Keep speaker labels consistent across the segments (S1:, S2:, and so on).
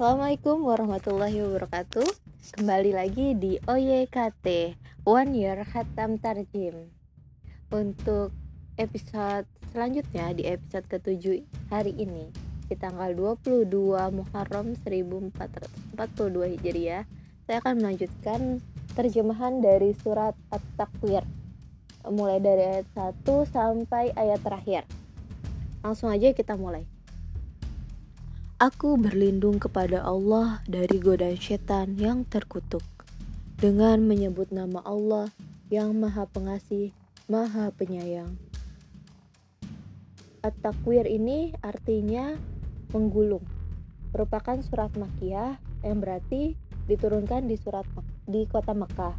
S1: Assalamualaikum warahmatullahi wabarakatuh. Kembali lagi di OYKT One Year Khatam Tarjim. Untuk episode selanjutnya di episode ke-7 hari ini Di tanggal 22 Muharram 1442 Hijriah Saya akan melanjutkan terjemahan dari surat At-Takwir. Mulai dari ayat 1 sampai ayat terakhir. Langsung aja kita mulai Aku berlindung kepada Allah dari godaan setan yang terkutuk dengan menyebut nama Allah yang Maha Pengasih, Maha Penyayang. At-Takwir ini artinya menggulung. Merupakan surat Makkiyah yang berarti diturunkan di surat di kota Mekah.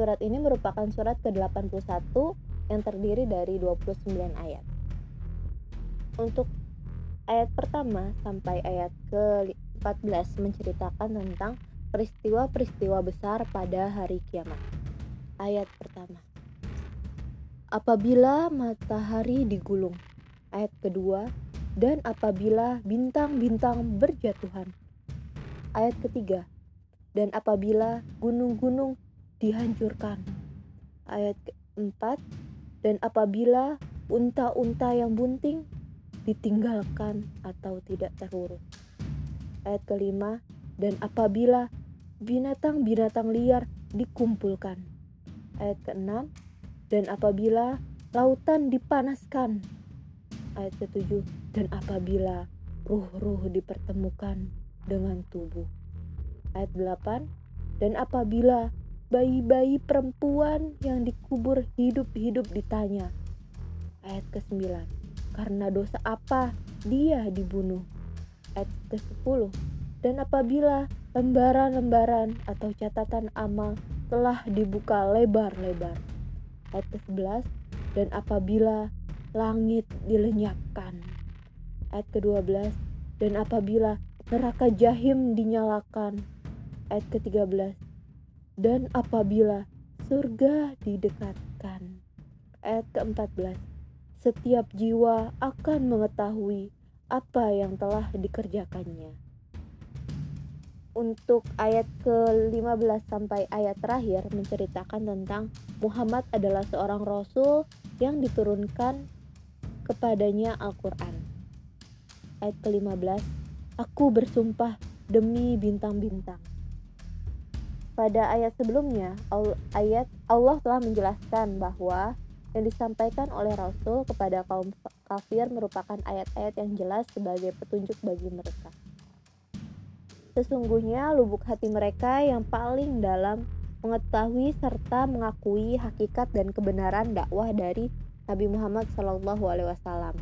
S1: Surat ini merupakan surat ke-81 yang terdiri dari 29 ayat. Untuk ayat pertama sampai ayat ke-14 menceritakan tentang peristiwa-peristiwa besar pada hari kiamat. Ayat pertama. Apabila matahari digulung. Ayat kedua, dan apabila bintang-bintang berjatuhan. Ayat ketiga, dan apabila gunung-gunung dihancurkan. Ayat keempat, dan apabila unta-unta yang bunting ditinggalkan atau tidak terurus. Ayat kelima, dan apabila binatang-binatang liar dikumpulkan. Ayat keenam, dan apabila lautan dipanaskan. Ayat ketujuh, dan apabila ruh-ruh dipertemukan dengan tubuh. Ayat delapan, dan apabila bayi-bayi perempuan yang dikubur hidup-hidup ditanya. Ayat ke-9 karena dosa apa dia dibunuh. Ayat ke-10 Dan apabila lembaran-lembaran atau catatan amal telah dibuka lebar-lebar. Ayat ke-11 Dan apabila langit dilenyapkan. Ayat ke-12 Dan apabila neraka jahim dinyalakan. Ayat ke-13 Dan apabila surga didekatkan. Ayat ke-14 setiap jiwa akan mengetahui apa yang telah dikerjakannya. Untuk ayat ke-15 sampai ayat terakhir menceritakan tentang Muhammad adalah seorang rasul yang diturunkan kepadanya Al-Qur'an. Ayat ke-15, aku bersumpah demi bintang-bintang. Pada ayat sebelumnya, Allah telah menjelaskan bahwa yang disampaikan oleh Rasul kepada kaum kafir merupakan ayat-ayat yang jelas sebagai petunjuk bagi mereka. Sesungguhnya lubuk hati mereka yang paling dalam mengetahui serta mengakui hakikat dan kebenaran dakwah dari Nabi Muhammad SAW.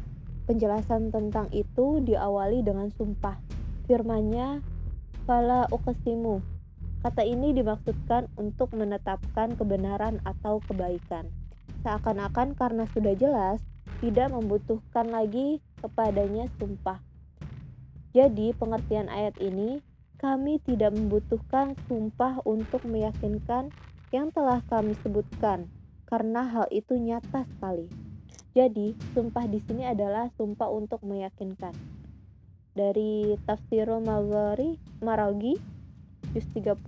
S1: Penjelasan tentang itu diawali dengan sumpah. Firmannya, "Fala uqsimu." Kata ini dimaksudkan untuk menetapkan kebenaran atau kebaikan seakan-akan karena sudah jelas tidak membutuhkan lagi kepadanya sumpah. Jadi, pengertian ayat ini, kami tidak membutuhkan sumpah untuk meyakinkan yang telah kami sebutkan, karena hal itu nyata sekali. Jadi, sumpah di sini adalah sumpah untuk meyakinkan. Dari Tafsirul Maghari Maragi, juz 30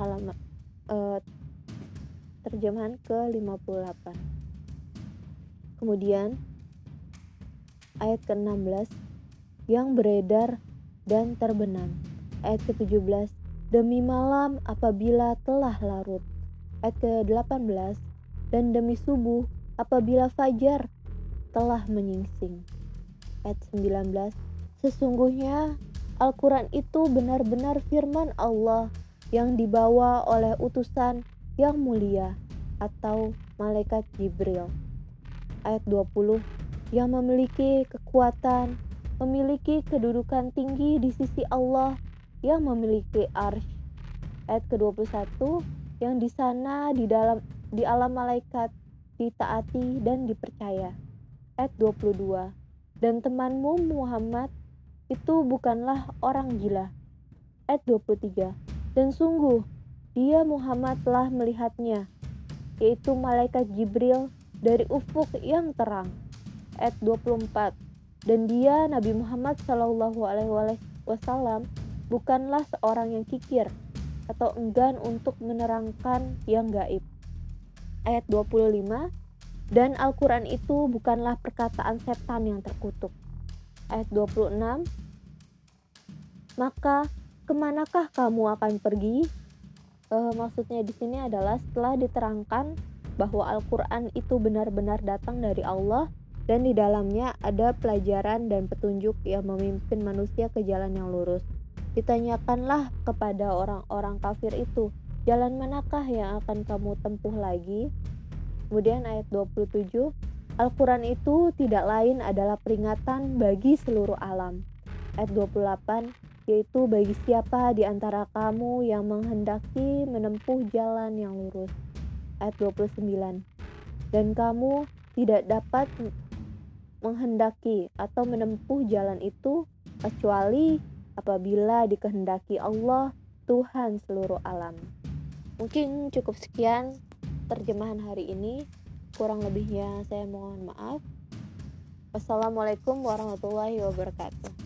S1: halaman uh, terjemahan ke-58. Kemudian ayat ke-16 yang beredar dan terbenam. Ayat ke-17 demi malam apabila telah larut. Ayat ke-18 dan demi subuh apabila fajar telah menyingsing. Ayat 19 Sesungguhnya Al-Quran itu benar-benar firman Allah yang dibawa oleh utusan yang mulia atau malaikat Jibril. Ayat 20 yang memiliki kekuatan, memiliki kedudukan tinggi di sisi Allah yang memiliki arsh. Ayat ke-21 yang di sana di dalam di alam malaikat ditaati dan dipercaya. Ayat 22 dan temanmu Muhammad itu bukanlah orang gila. Ayat 23 dan sungguh dia Muhammad telah melihatnya, yaitu malaikat Jibril dari ufuk yang terang. Ayat 24. Dan dia Nabi Muhammad Shallallahu alaihi wasallam bukanlah seorang yang kikir atau enggan untuk menerangkan yang gaib. Ayat 25 dan Al-Quran itu bukanlah perkataan setan yang terkutuk. Ayat 26 Maka ke manakah kamu akan pergi? E, maksudnya di sini adalah setelah diterangkan bahwa Al-Quran itu benar-benar datang dari Allah dan di dalamnya ada pelajaran dan petunjuk yang memimpin manusia ke jalan yang lurus. Ditanyakanlah kepada orang-orang kafir itu, jalan manakah yang akan kamu tempuh lagi? Kemudian ayat 27, Al-Quran itu tidak lain adalah peringatan bagi seluruh alam. Ayat 28, yaitu bagi siapa di antara kamu yang menghendaki menempuh jalan yang lurus. Ayat 29, dan kamu tidak dapat menghendaki atau menempuh jalan itu kecuali apabila dikehendaki Allah Tuhan seluruh alam. Mungkin cukup sekian terjemahan hari ini. Kurang lebihnya saya mohon maaf. Wassalamualaikum warahmatullahi wabarakatuh.